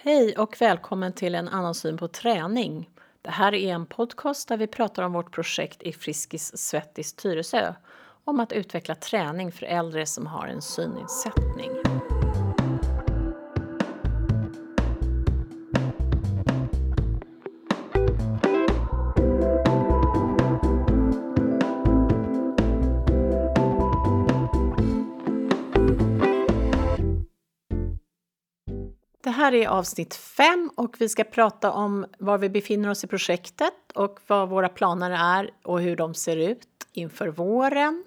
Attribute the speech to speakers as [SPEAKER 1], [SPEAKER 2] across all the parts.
[SPEAKER 1] Hej och välkommen till en annan syn på träning. Det här är en podcast där vi pratar om vårt projekt i Friskis Svettis Tyresö om att utveckla träning för äldre som har en synnedsättning. Här är avsnitt fem och vi ska prata om var vi befinner oss i projektet och vad våra planer är och hur de ser ut inför våren.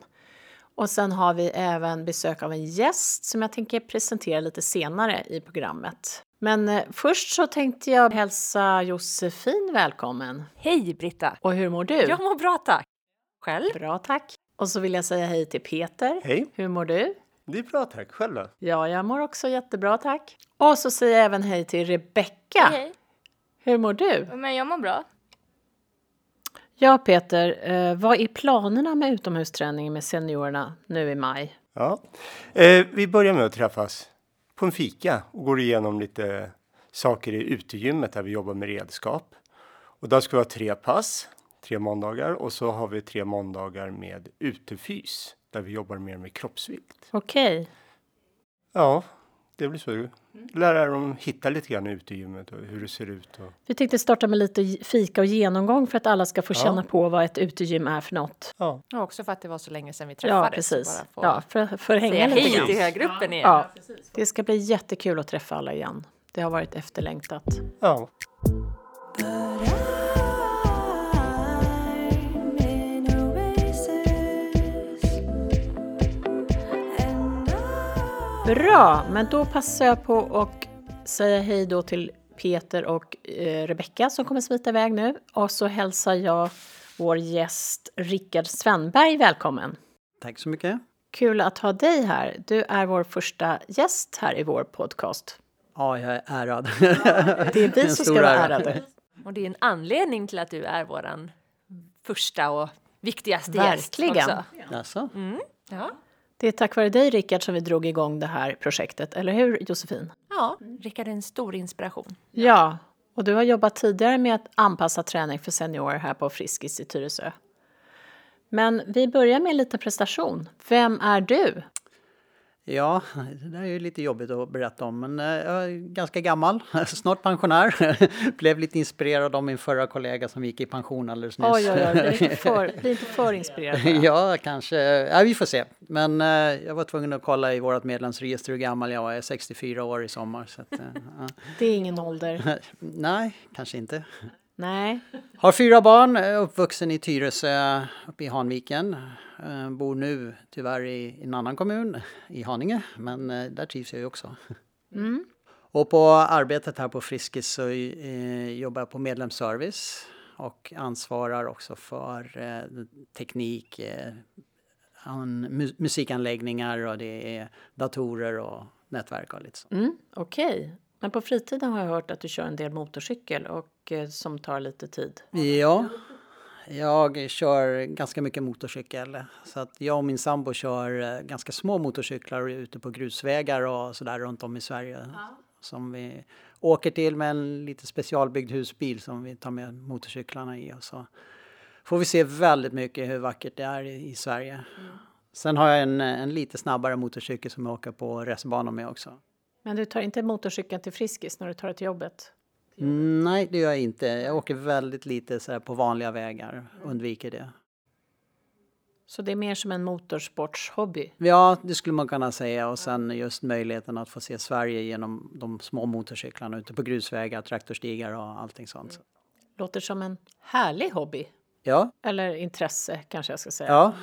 [SPEAKER 1] Och sen har vi även besök av en gäst som jag tänker presentera lite senare i programmet. Men eh, först så tänkte jag hälsa Josefin välkommen.
[SPEAKER 2] Hej Britta!
[SPEAKER 1] Och hur mår du?
[SPEAKER 2] Jag mår bra tack. Själv?
[SPEAKER 1] Bra tack. Och så vill jag säga hej till Peter.
[SPEAKER 3] Hej,
[SPEAKER 1] Hur mår du?
[SPEAKER 3] Det är bra tack. Själv då?
[SPEAKER 1] Ja, jag mår också jättebra tack. Och så säger jag även hej till Rebecka.
[SPEAKER 4] Hej,
[SPEAKER 1] Hur mår du?
[SPEAKER 4] men jag mår bra.
[SPEAKER 1] Ja, Peter, eh, vad är planerna med utomhusträningen med seniorerna nu i maj?
[SPEAKER 3] Ja. Eh, vi börjar med att träffas på en fika och går igenom lite saker i utegymmet där vi jobbar med redskap. Och där ska vi ha tre pass, tre måndagar och så har vi tre måndagar med utefys där vi jobbar mer med kroppsvikt.
[SPEAKER 1] Okej,
[SPEAKER 3] Ja, det blir så. Lära dem hitta lite grann i utegymmet och hur det ser ut. Och,
[SPEAKER 1] vi tänkte starta med lite fika och genomgång för att alla ska få
[SPEAKER 3] Ja.
[SPEAKER 1] känna på vad ett utegym är för något.
[SPEAKER 3] ja.
[SPEAKER 2] Och också för att det var så länge sedan vi träffades.
[SPEAKER 1] Ja, precis.
[SPEAKER 2] bara
[SPEAKER 1] Ja, för, för att hänga lite
[SPEAKER 2] hej
[SPEAKER 1] grann.
[SPEAKER 2] till gruppen igen.
[SPEAKER 1] Ja, det ska bli jättekul att träffa alla igen. Det har varit efterlängtat.
[SPEAKER 3] ja.
[SPEAKER 1] Bra, men då passar jag på att säga hej då till Peter och eh, Rebecka som kommer smita iväg nu. Och så hälsar jag vår gäst Rickard Svenberg välkommen.
[SPEAKER 5] Tack så mycket.
[SPEAKER 1] Kul att ha dig här. Du är vår första gäst här i vår podcast.
[SPEAKER 5] Ja, jag är ärad.
[SPEAKER 1] Det är vi
[SPEAKER 5] En
[SPEAKER 1] som
[SPEAKER 5] stor
[SPEAKER 1] ska vara
[SPEAKER 5] ära.
[SPEAKER 1] ärade.
[SPEAKER 2] Och det är en anledning till att du är våran första och viktigaste
[SPEAKER 1] Verkligen.
[SPEAKER 2] gäst också.
[SPEAKER 5] Jaså?
[SPEAKER 2] Ja.
[SPEAKER 1] Det är tack vare dig Rickard som vi drog igång det här projektet, eller hur Josefin?
[SPEAKER 2] ja, Rickard är en stor inspiration.
[SPEAKER 1] Ja, och du har jobbat tidigare med att anpassa träning för seniorer här på Friskis i Tyresö. Men vi börjar med en liten prestation. Vem är du?
[SPEAKER 5] Ja, det där är ju lite jobbigt att berätta om, men eh, jag är ganska gammal, snart pensionär. Blev lite inspirerad av min förra kollega som gick i pension alldeles nyss.
[SPEAKER 1] Oj, oj, oj, bli inte för, bli inte för inspirerad.
[SPEAKER 5] Ja, kanske. Ja, vi får se. Men eh, jag var tvungen att kolla i vårt medlemsregister hur gammal jag var. Jag är 64 år i sommar. Så att, eh, ja.
[SPEAKER 1] Det är ingen ålder.
[SPEAKER 5] Nej, kanske inte.
[SPEAKER 1] Nej.
[SPEAKER 5] Har fyra barn, är uppvuxen i Tyresö uppe i Hanviken. Eh, Bor nu tyvärr i en annan kommun, i Haninge, men eh, där trivs jag ju också.
[SPEAKER 1] Mm.
[SPEAKER 5] Och på arbetet här på Friskis så eh, jobbar jag på medlemsservice och ansvarar också för eh, teknik, eh, an, mu- musikanläggningar och det är datorer och nätverk och lite så.
[SPEAKER 1] Mm, Okej. Men på fritiden har jag hört att du kör en del motorcykel och eh, som tar lite tid.
[SPEAKER 5] Ja, jag kör ganska mycket motorcykel. Så att jag och min sambo kör eh, ganska små motorcyklar ute på grusvägar och sådär runt om i Sverige. Som vi åker till med en lite specialbyggd husbil som vi tar med motorcyklarna i. Och så får vi se väldigt mycket hur vackert det är i, i Sverige. Sen har jag en, en lite snabbare motorcykel som jag åker på racerbanor med också.
[SPEAKER 1] Men du tar inte motorcykeln till Friskis när du tar det till jobbet?
[SPEAKER 5] Mm, nej, det gör jag inte. Jag åker väldigt lite så på vanliga vägar, undviker det.
[SPEAKER 1] Så det är mer som en motorsportshobby?
[SPEAKER 5] Ja, det skulle man kunna säga. Och sen just möjligheten att få se Sverige genom de små motorcyklarna ute på grusvägar, traktorstigar och allting sånt.
[SPEAKER 1] Låter som en härlig hobby.
[SPEAKER 5] Ja,
[SPEAKER 1] Eller intresse kanske jag ska säga.
[SPEAKER 5] ja.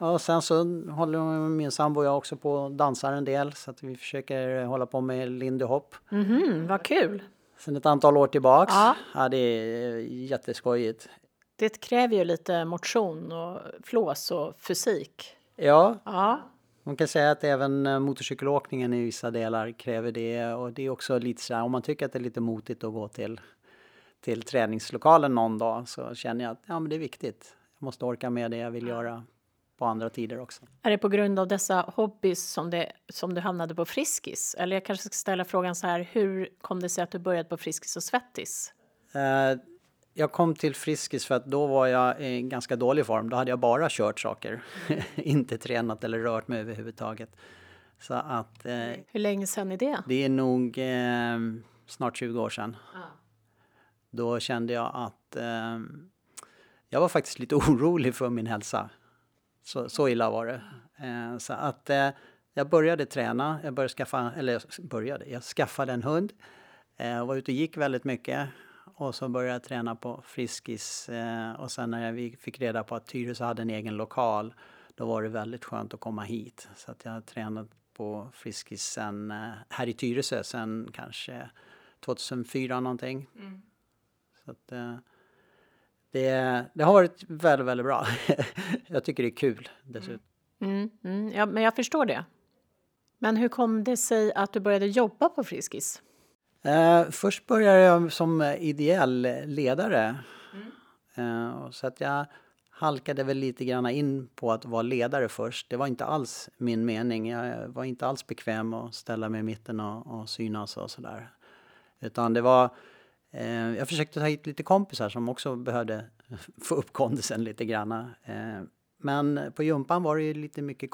[SPEAKER 5] Och sen så håller min sambo och jag också på och dansar en del så att vi försöker hålla på med lindy hop.
[SPEAKER 1] Mhm, vad kul!
[SPEAKER 5] Sen ett antal år tillbaks.
[SPEAKER 1] Ja.
[SPEAKER 5] Ja, det är jätteskojigt.
[SPEAKER 1] Det kräver ju lite motion och flås och fysik.
[SPEAKER 5] Ja,
[SPEAKER 1] Ja,
[SPEAKER 5] Man kan säga att även eh, motorcykelåkningen i vissa delar kräver det och det är också lite så här om man tycker att det är lite motigt att gå till till träningslokalen någon dag så känner jag att ja, men det är viktigt. Jag måste orka med det jag vill göra på andra tider också.
[SPEAKER 1] Är det på grund av dessa hobbys som, det, som du hamnade på Friskis? Eller jag kanske ska ställa frågan så här, hur kom det sig att du började på Friskis och Svettis?
[SPEAKER 5] Eh, jag kom till Friskis för att då var jag i ganska dålig form. Då hade jag bara kört saker, inte tränat eller rört mig överhuvudtaget. Så att... Eh,
[SPEAKER 1] Hur länge sedan är det?
[SPEAKER 5] Det är nog eh, snart 20 år sedan.
[SPEAKER 1] Ah.
[SPEAKER 5] Då kände jag att eh, jag var faktiskt lite orolig för min hälsa. Så, så illa var det. Eh, så att eh, jag började träna. Jag började skaffa, eller jag började, jag skaffade en hund. Eh, var ute och gick väldigt mycket. Och så började jag träna på Friskis. Eh, och sen när vi fick reda på att Tyresö hade en egen lokal. Då var det väldigt skönt att komma hit. Så att jag har tränat på Friskis sen, eh, här i Tyresö sen kanske 2004 någonting.
[SPEAKER 1] Mm.
[SPEAKER 5] Så att, eh, det, det har varit väldigt, väldigt bra. jag tycker det är kul dessutom.
[SPEAKER 1] Mm, mm, ja, men jag förstår det. Men hur kom det sig att du började jobba på Friskis?
[SPEAKER 5] Eh, först började jag som ideell ledare. Eh, så att jag halkade väl lite grann in på att vara ledare först. Det var inte alls min mening. Jag var inte alls bekväm att ställa mig i mitten och, och synas och sådär. Utan det var... Eh, jag försökte ta hit lite kompisar som också behövde få upp kondisen lite grann. Eh, men på jumpan var det ju lite mycket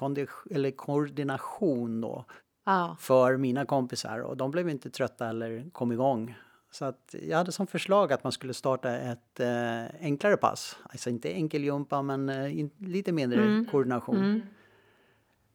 [SPEAKER 5] eller koordination då
[SPEAKER 1] Ja.
[SPEAKER 5] för mina kompisar och de blev inte trötta eller kom igång. Så att jag hade som förslag att man skulle starta ett eh, enklare pass. Alltså inte enkeljumpa men eh, in, lite mindre koordination.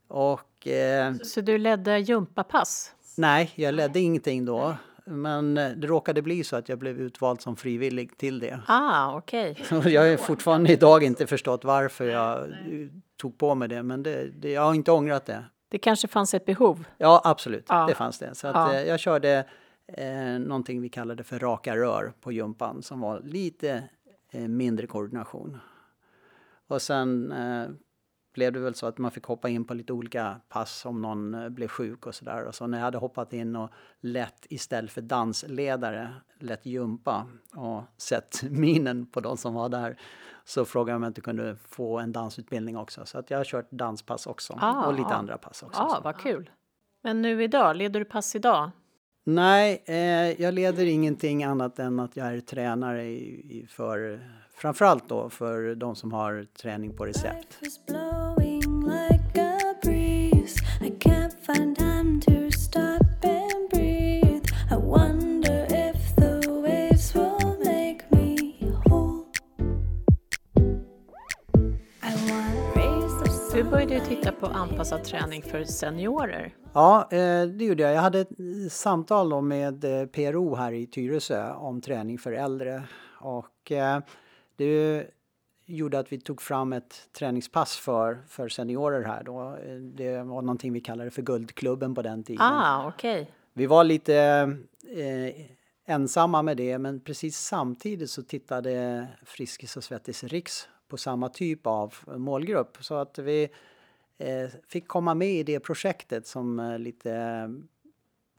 [SPEAKER 5] Och eh,
[SPEAKER 1] Så du ledde gympapass?
[SPEAKER 5] nej, jag ledde ingenting då. Men eh, det råkade bli så att jag blev utvald som frivillig till det.
[SPEAKER 1] Ah, okej.
[SPEAKER 5] Och jag har fortfarande idag inte förstått varför jag eh, tog på mig det. Men det, det, jag har inte ångrat det.
[SPEAKER 1] Det kanske fanns ett behov?
[SPEAKER 5] Ja, absolut.
[SPEAKER 1] Ja.
[SPEAKER 5] Det fanns det. Så att,
[SPEAKER 1] Ja.
[SPEAKER 5] eh, jag körde eh, någonting vi kallade för raka rör på jumpan som var lite eh, mindre koordination. Och sen eh, blev det väl så att man fick hoppa in på lite olika pass om någon eh, blev sjuk och sådär. Och så när jag hade hoppat in och lett istället för dansledare, lett jumpa och sett minen på de som var där så frågade jag om jag inte kunde få en dansutbildning också. Så att jag har kört danspass också
[SPEAKER 1] Ah,
[SPEAKER 5] och lite
[SPEAKER 1] ah.
[SPEAKER 5] andra pass också.
[SPEAKER 1] Ah, vad kul. Men nu idag, leder du pass idag?
[SPEAKER 5] Nej, eh, jag leder ingenting annat än att jag är tränare i, i för framförallt då för de som har träning på recept.
[SPEAKER 1] Du började ju titta på anpassad träning för seniorer.
[SPEAKER 5] Ja, eh, det gjorde jag. Jag hade ett samtal då med eh, PRO här i Tyresö om träning för äldre och eh, det gjorde att vi tog fram ett träningspass för, för seniorer här då. Det var någonting vi kallade för Guldklubben på den tiden.
[SPEAKER 1] Ah, okej.
[SPEAKER 5] Vi var lite eh, ensamma med det men precis samtidigt så tittade Friskis och Svettis Riks på samma typ av målgrupp så att vi eh, fick komma med i det projektet som eh, lite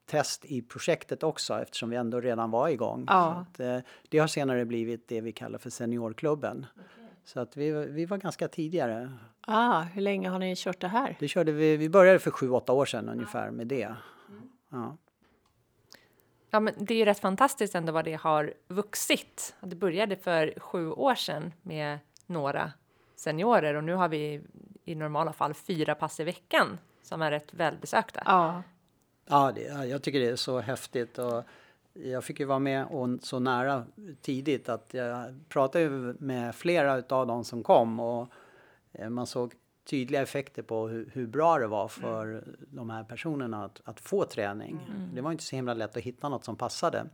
[SPEAKER 5] test i projektet också eftersom vi ändå redan var igång.
[SPEAKER 1] Ja.
[SPEAKER 5] Att, eh, det har senare blivit det vi kallar för Seniorklubben. Så att vi, vi var ganska tidigare.
[SPEAKER 1] Ah, hur länge har ni kört det här?
[SPEAKER 5] Det körde vi, vi började för sju, åtta år sedan ungefär med det. Ja.
[SPEAKER 2] Ja, men det är ju rätt fantastiskt ändå vad det har vuxit. Det började för sju år sedan med några seniorer och nu har vi i normala fall fyra pass i veckan som är rätt välbesökta.
[SPEAKER 1] Ja.
[SPEAKER 5] Ja, det, ja, jag tycker det är så häftigt. Och jag fick ju vara med och så nära tidigt att jag pratade med flera av de som kom och eh, man såg tydliga effekter på hur, hur bra det var för de här personerna att, att få träning. Det var inte så himla lätt att hitta något som passade.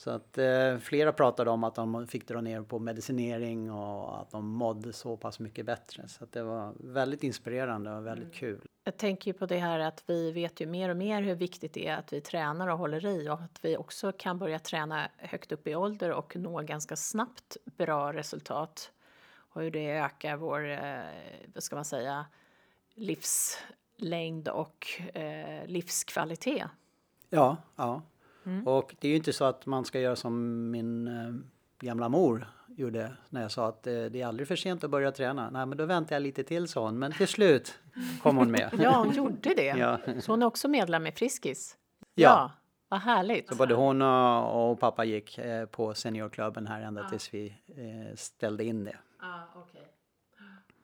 [SPEAKER 5] Så att eh, flera pratade om att de fick dra ner på medicinering och att de mådde så pass mycket bättre. Så att det var väldigt inspirerande och väldigt kul.
[SPEAKER 1] Jag tänker ju på det här att vi vet ju mer och mer hur viktigt det är att vi tränar och håller i och att vi också kan börja träna högt upp i ålder och nå ganska snabbt bra resultat. Och hur det ökar vår, eh, vad ska man säga, livslängd och eh, livskvalitet.
[SPEAKER 5] Ja, ja. Och det är ju inte så att man ska göra som min eh, gamla mor gjorde när jag sa att eh, det är aldrig för sent att börja träna. Nej, men då väntar jag lite till sa hon, men till slut kom hon med.
[SPEAKER 1] Ja, hon gjorde det.
[SPEAKER 5] Ja.
[SPEAKER 1] Så hon är också medlem i Friskis?
[SPEAKER 5] Ja.
[SPEAKER 1] vad härligt.
[SPEAKER 5] Så både hon och, och pappa gick eh, på seniorklubben här ända tills vi eh, ställde in det.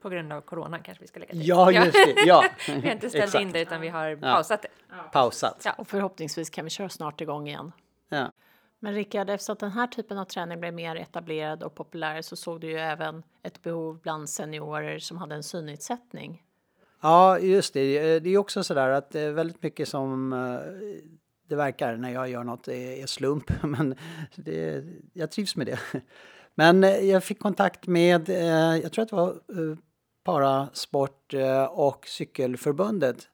[SPEAKER 2] På grund av corona kanske vi ska lägga till.
[SPEAKER 5] Ja, just det. Ja,
[SPEAKER 2] Vi har inte ställt in det utan vi har pausat det.
[SPEAKER 5] pausat.
[SPEAKER 2] Ja.
[SPEAKER 1] Och förhoppningsvis kan vi köra snart igång igen.
[SPEAKER 5] Ja.
[SPEAKER 1] Men Rickard, efter att den här typen av träning blev mer etablerad och populär så såg du ju även ett behov bland seniorer som hade en synnedsättning.
[SPEAKER 5] Ja, just det. Det är också så där att är väldigt mycket som eh, det verkar när jag gör något är slump, men det, jag trivs med det. Men eh, jag fick kontakt med, eh, jag tror att det var eh, Parasport eh, och Cykelförbundet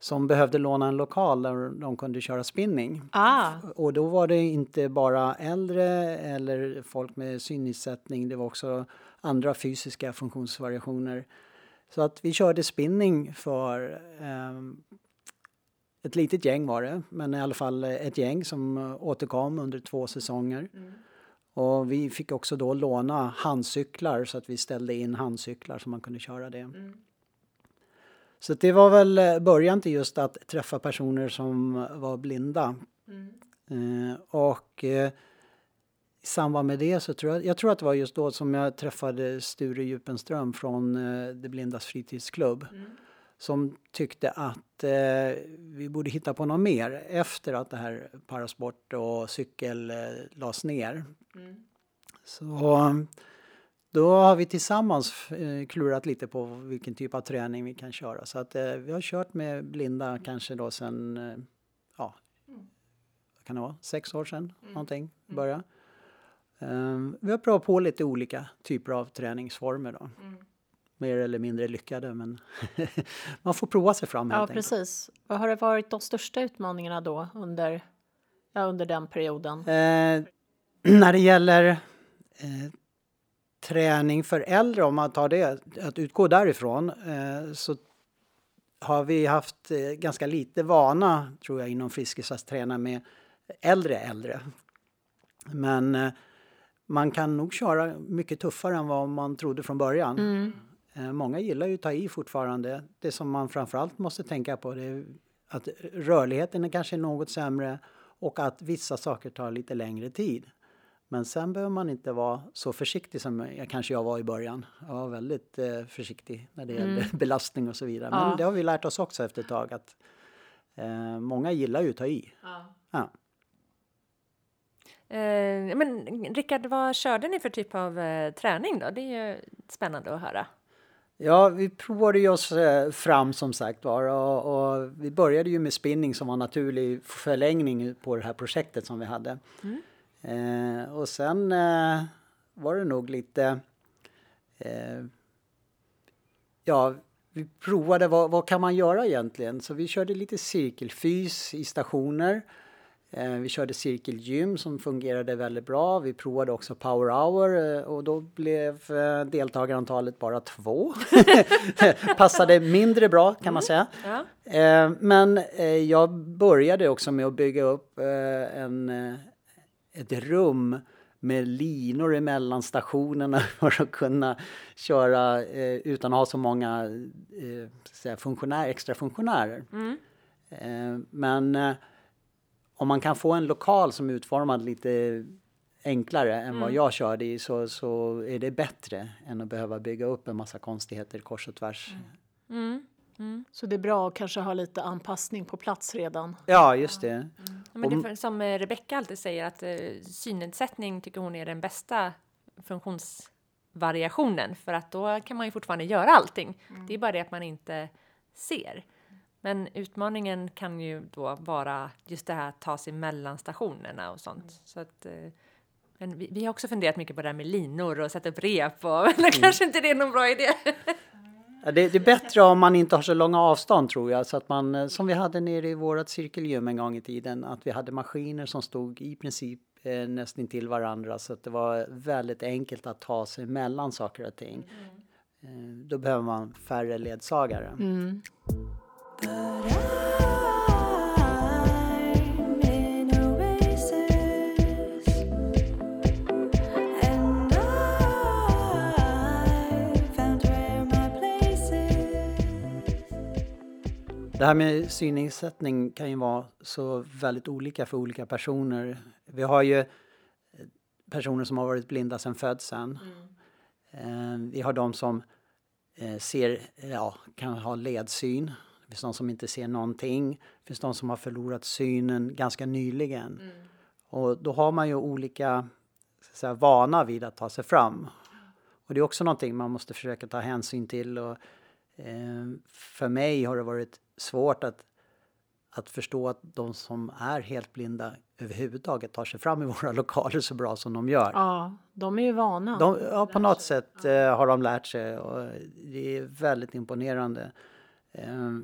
[SPEAKER 5] som behövde låna en lokal där de kunde köra spinning.
[SPEAKER 1] Ah,
[SPEAKER 5] Och då var det inte bara äldre eller folk med synnedsättning, det var också andra fysiska funktionsvariationer. Så att vi körde spinning för ehm, ett litet gäng var det, men i alla fall ett gäng som återkom under två säsonger. Och vi fick också då låna handcyklar så att vi ställde in handcyklar så man kunde köra det. Så det var väl eh, början till just att träffa personer som var blinda. Eh, och eh, i samband med det så tror jag, jag tror att det var just då som jag träffade Sture Djupenström från eh, De blindas fritidsklubb. Som tyckte att eh, vi borde hitta på något mer efter att det här parasport och cykel eh, lades ner. Så då har vi tillsammans eh, klurat lite på vilken typ av träning vi kan köra. Så att eh, vi har kört med blinda kanske då sen, eh, ja, vad kan det vara, sex år sedan någonting, börja. Um, vi har provat på lite olika typer av träningsformer då. Mer eller mindre lyckade men man får prova sig fram helt
[SPEAKER 1] ja,
[SPEAKER 5] enkelt.
[SPEAKER 1] precis. Vad har det varit de största utmaningarna då under, ja, under den perioden?
[SPEAKER 5] Eh, när det gäller eh, träning för äldre, om man tar det, att utgå därifrån, eh, så har vi haft eh, ganska lite vana, tror jag, inom Friskis att träna med äldre äldre. Men eh, man kan nog köra mycket tuffare än vad man trodde från början. Eh, många gillar ju att ta i fortfarande. Det som man framförallt måste tänka på är att rörligheten är kanske något sämre och att vissa saker tar lite längre tid. Men sen behöver man inte vara så försiktig som jag kanske jag var i början. Jag var väldigt eh, försiktig när det gällde belastning och så vidare. Men
[SPEAKER 1] Ja.
[SPEAKER 5] det har vi lärt oss också efter ett tag att eh, många gillar ju att ta i. Ja.
[SPEAKER 2] Eh, men Rickard, vad körde ni för typ av eh, träning då? Det är ju spännande att höra.
[SPEAKER 5] Ja, vi provade ju oss eh, fram som sagt var och, och vi började ju med spinning som var naturlig förlängning på det här projektet som vi hade. Eh, och sen eh, var det nog lite eh, ja, vi provade vad, vad kan man göra egentligen? Så vi körde lite cirkelfys i stationer. Eh, vi körde cirkelgym som fungerade väldigt bra. Vi provade också power hour eh, och då blev eh, deltagarantalet bara två. Passade mindre bra kan man säga.
[SPEAKER 2] Ja.
[SPEAKER 5] Eh, men jag började också med att bygga upp en, ett rum med linor emellan stationerna för att kunna köra utan att ha så många säga, funktionär, extra funktionärer. Eh, men om man kan få en lokal som är utformad lite enklare än vad jag körde i så, så är det bättre än att behöva bygga upp en massa konstigheter kors och tvärs.
[SPEAKER 1] Så det är bra att kanske ha lite anpassning på plats redan.
[SPEAKER 5] Ja, just det.
[SPEAKER 2] Ja, Men det, är för- som eh, Rebecka alltid säger att eh, synnedsättning tycker hon är den bästa funktionsvariationen för att då kan man ju fortfarande göra allting. Det är bara det att man inte ser. Men utmaningen kan ju då vara just det här att ta sig mellan stationerna och sånt. Så att, eh, men vi, vi har också funderat mycket på det här med linor och sätta upp rep och men kanske inte det är någon bra idé.
[SPEAKER 5] Ja, det, det är bättre om man inte har så långa avstånd tror jag. Så att man, eh, som vi hade nere i vårat cirkelgym en gång i tiden, att vi hade maskiner som stod i princip eh, nästan till varandra. Så att det var väldigt enkelt att ta sig mellan saker och ting. Eh, då behöver man färre ledsagare.
[SPEAKER 4] Oasis,
[SPEAKER 5] det här med synnedsättning kan ju vara så väldigt olika för olika personer. Vi har ju personer som har varit blinda sedan födseln. Mm. Eh, vi har de som eh, ser, ja, kan ha ledsyn. Det finns de som inte ser någonting. Det finns de som har förlorat synen ganska nyligen. Och då har man ju olika så vana vid att ta sig fram. Och det är också någonting man måste försöka ta hänsyn till. Och, eh, för mig har det varit svårt att, att förstå att de som är helt blinda överhuvudtaget tar sig fram i våra lokaler så bra som de gör.
[SPEAKER 1] Ja, de är ju vana.
[SPEAKER 5] De, ja, på något sätt eh, har de lärt sig och det är väldigt imponerande. Eh,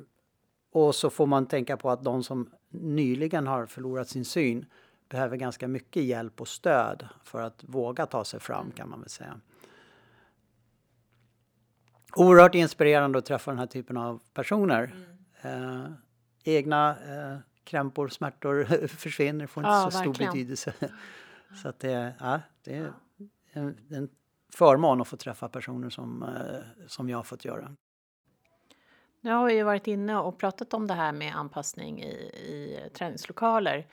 [SPEAKER 5] och så får man tänka på att de som nyligen har förlorat sin syn behöver ganska mycket hjälp och stöd för att våga ta sig fram kan man väl säga. Oerhört inspirerande att träffa den här typen av personer. Eh, egna eh, krämpor, smärtor försvinner, får inte
[SPEAKER 1] Ja,
[SPEAKER 5] så stor
[SPEAKER 1] verkligen.
[SPEAKER 5] betydelse. Så att det, ja, det är en, en förmån att få träffa personer som, eh, som jag har fått göra.
[SPEAKER 1] Nu har vi ju varit inne och pratat om det här med anpassning i, i träningslokaler.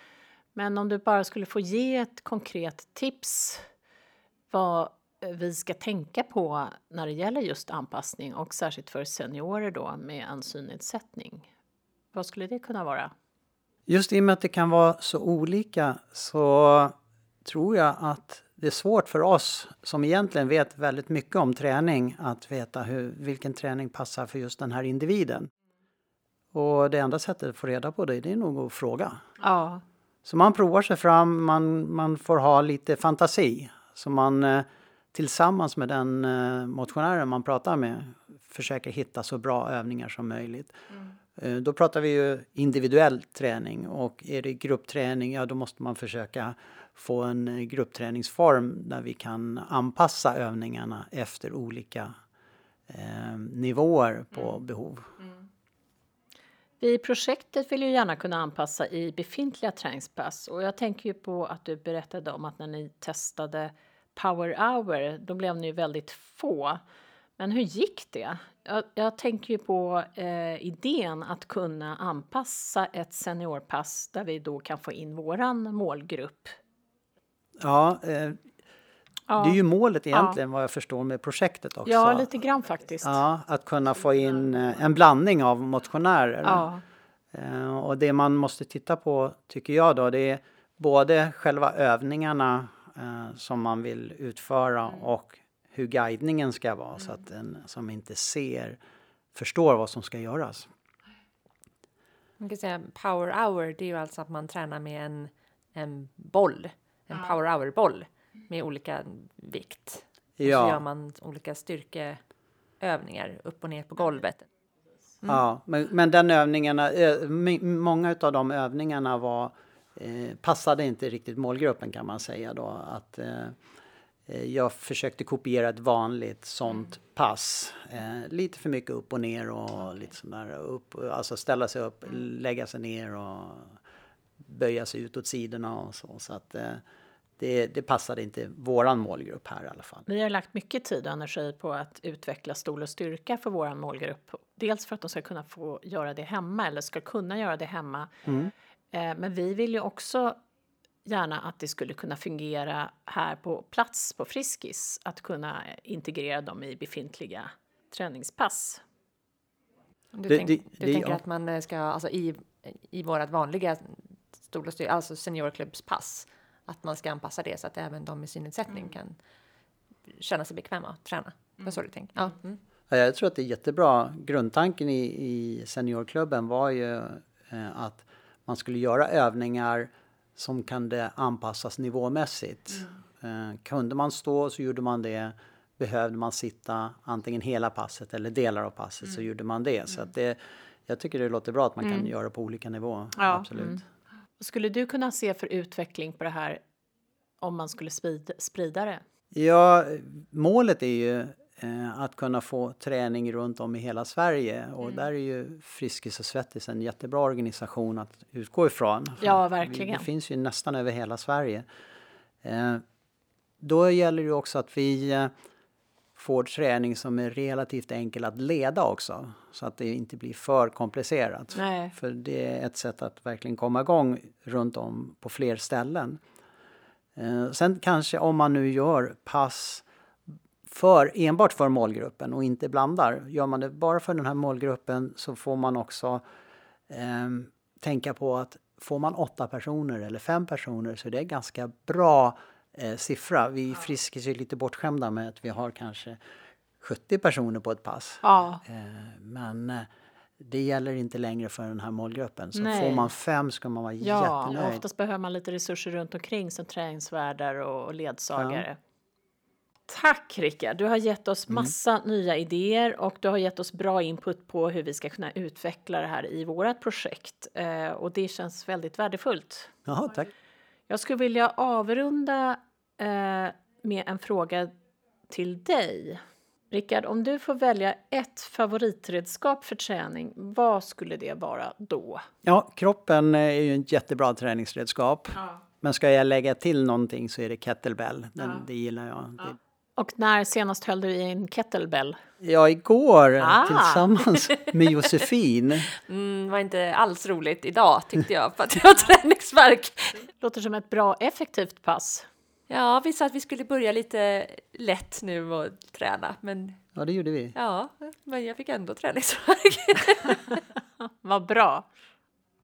[SPEAKER 1] Men om du bara skulle få ge ett konkret tips vad vi ska tänka på när det gäller just anpassning och särskilt för seniorer då med en synnedsättning. Vad skulle det kunna vara?
[SPEAKER 5] Just i och med att det kan vara så olika så tror jag att det är svårt för oss som egentligen vet väldigt mycket om träning att veta hur, vilken träning passar för just den här individen. Och det enda sättet att få reda på det, det är nog att fråga.
[SPEAKER 1] Ja,
[SPEAKER 5] Så man provar sig fram, man, man får ha lite fantasi. Så man eh, tillsammans med den eh, motionären man pratar med försöker hitta så bra övningar som möjligt. Eh, Då pratar vi ju individuell träning och är det gruppträning, ja då måste man försöka få en eh, gruppträningsform där vi kan anpassa övningarna efter olika eh, nivåer på behov.
[SPEAKER 1] Vi i projektet vill ju gärna kunna anpassa i befintliga träningspass och jag tänker ju på att du berättade om att när ni testade Power Hour, då blev ni ju väldigt få. Men hur gick det? Jag, jag tänker ju på eh, idén att kunna anpassa ett seniorpass där vi då kan få in våran målgrupp.
[SPEAKER 5] Ja, eh,
[SPEAKER 1] Ja,
[SPEAKER 5] det är ju målet egentligen vad jag förstår med projektet också.
[SPEAKER 1] ja lite grann faktiskt.
[SPEAKER 5] Ja, att kunna få in eh, en blandning av motionärer.
[SPEAKER 1] Ja,
[SPEAKER 5] Eh, Och det man måste titta på, tycker jag då, det är både själva övningarna eh, som man vill utföra och hur guidningen ska vara så att den som inte ser förstår vad som ska göras.
[SPEAKER 2] Man kan säga power hour, det är ju alltså att man tränar med en, en boll, en power hour-boll med olika vikt. Och så
[SPEAKER 5] Ja.
[SPEAKER 2] gör man olika styrkeövningar upp och ner på golvet.
[SPEAKER 5] Ja, men, men den övningarna, eh, många av de övningarna var, eh, passade inte riktigt målgruppen kan man säga då. Att, eh, eh, jag försökte kopiera ett vanligt sånt pass. Eh, lite för mycket upp och ner och lite sådär upp, alltså ställa sig upp, lägga sig ner och böja sig ut åt sidorna och så. Så att eh, det, det passade inte våran målgrupp här i alla fall.
[SPEAKER 1] vi har lagt mycket tid och energi på att utveckla stol och styrka för våran målgrupp. Dels för att de ska kunna få göra det hemma eller ska kunna göra det hemma.
[SPEAKER 5] Mm.
[SPEAKER 1] Eh, men vi vill ju också gärna att det skulle kunna fungera här på plats på Friskis. Att kunna integrera dem i befintliga träningspass.
[SPEAKER 2] Du,
[SPEAKER 5] Det-
[SPEAKER 2] tänk,
[SPEAKER 5] det-
[SPEAKER 2] du
[SPEAKER 5] det-
[SPEAKER 2] tänker
[SPEAKER 5] ja.
[SPEAKER 2] att man eh, ska, alltså i, i vårat vanliga stol och styr, alltså seniorklubbspass, att man ska anpassa det så att även de med synnedsättning kan känna sig bekväma att träna. Det var så du tänkte? Ja. Mm.
[SPEAKER 5] Ja, jag tror att det är jättebra. Grundtanken i, i seniorklubben var ju eh, att man skulle göra övningar som kunde anpassas nivåmässigt. Eh, kunde man stå så gjorde man det. Behövde man sitta antingen hela passet eller delar av passet så gjorde man det. Så att det, jag tycker det låter bra att man kan göra på olika nivåer.
[SPEAKER 1] Ja,
[SPEAKER 5] Absolut.
[SPEAKER 1] Mm. Skulle du kunna se för utveckling på det här om man skulle sprida, det?
[SPEAKER 5] Ja, målet är ju eh, att kunna få träning runt om i hela Sverige och där är ju Friskis och Svettis en jättebra organisation att utgå ifrån.
[SPEAKER 1] Ja, verkligen.
[SPEAKER 5] det finns ju nästan över hela Sverige. Eh, då gäller det också att vi eh, får träning som är relativt enkel att leda också. Så att det inte blir för komplicerat.
[SPEAKER 1] Nej.
[SPEAKER 5] För det är ett sätt att verkligen komma igång runt om på fler ställen. Eh, sen kanske om man nu gör pass för, enbart för målgruppen och inte blandar. Gör man det bara för den här målgruppen så får man också ehm, tänka på att får man åtta personer eller fem personer så är det en ganska bra eh, siffra. Vi Friskis är lite bortskämda med att vi har kanske 70 personer på ett pass.
[SPEAKER 1] Ja,
[SPEAKER 5] Eh, men eh, det gäller inte längre för den här målgruppen. Så
[SPEAKER 1] Nej.
[SPEAKER 5] får man fem ska man vara
[SPEAKER 1] ja
[SPEAKER 5] jättenöjd.
[SPEAKER 1] oftast behöver man lite resurser runt omkring som träningsvärdar och ledsagare. Tack Rickard! Du har gett oss massa nya idéer och du har gett oss bra input på hur vi ska kunna utveckla det här i vårt projekt. Eh, och det känns väldigt värdefullt.
[SPEAKER 5] Jaha, tack.
[SPEAKER 1] Jag skulle vilja avrunda eh, med en fråga till dig. Rickard, om du får välja ett favoritredskap för träning, vad skulle det vara då?
[SPEAKER 5] Ja, kroppen är ju ett jättebra träningsredskap. Men ska jag lägga till någonting så är det kettlebell. Den, Det gillar jag. Det-
[SPEAKER 1] Och när senast höll du i en kettlebell?
[SPEAKER 5] Ja, igår
[SPEAKER 1] Ah.
[SPEAKER 5] tillsammans med Josefin.
[SPEAKER 2] Mm, var inte alls roligt idag tyckte jag för att jag har träningsvärk.
[SPEAKER 1] Låter som ett bra effektivt pass.
[SPEAKER 2] Ja, vi sa att vi skulle börja lite lätt nu och träna, men
[SPEAKER 5] Ja, det gjorde vi.
[SPEAKER 2] ja, men jag fick ändå träningsvärk.
[SPEAKER 1] Vad bra!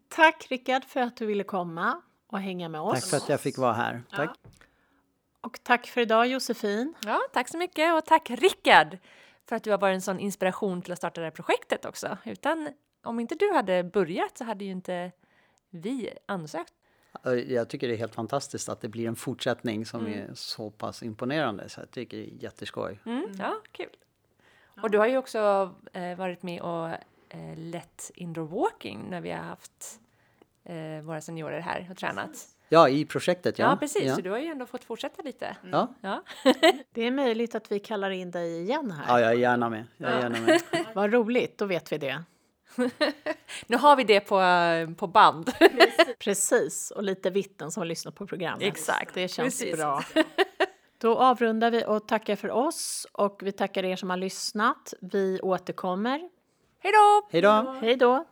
[SPEAKER 1] Tack Rickard för att du ville komma och hänga med oss.
[SPEAKER 5] Tack för att jag fick vara här. Tack.
[SPEAKER 1] Och tack för idag Josefin.
[SPEAKER 2] Ja, tack så mycket och tack Rickard för att du har varit en sån inspiration till att starta det här projektet också. Utan om inte du hade börjat så hade ju inte vi ansökt.
[SPEAKER 5] Jag tycker det är helt fantastiskt att det blir en fortsättning som är så pass imponerande. Så jag tycker det är jätteskoj.
[SPEAKER 2] Mm, ja, kul. Och du har ju också eh, varit med och eh, lett indoor walking när vi har haft eh, våra seniorer här och tränat.
[SPEAKER 5] Ja, i projektet. Ja,
[SPEAKER 2] Ja, precis.
[SPEAKER 5] Ja,
[SPEAKER 2] Så du har ju ändå fått fortsätta lite.
[SPEAKER 5] ja.
[SPEAKER 2] Ja.
[SPEAKER 1] Det är möjligt att vi kallar in dig igen här.
[SPEAKER 5] ja jag är gärna med. Jag är gärna med.
[SPEAKER 1] Vad roligt, då vet vi det.
[SPEAKER 2] Nu har vi det på, på band.
[SPEAKER 1] Precis, och lite vittnen som har lyssnat på programmet.
[SPEAKER 2] Exakt,
[SPEAKER 1] Det känns
[SPEAKER 2] precis.
[SPEAKER 1] bra. Då avrundar vi och tackar för oss och vi tackar er som har lyssnat. Vi återkommer.
[SPEAKER 2] Hej då!
[SPEAKER 5] Hej då!
[SPEAKER 1] Hej då!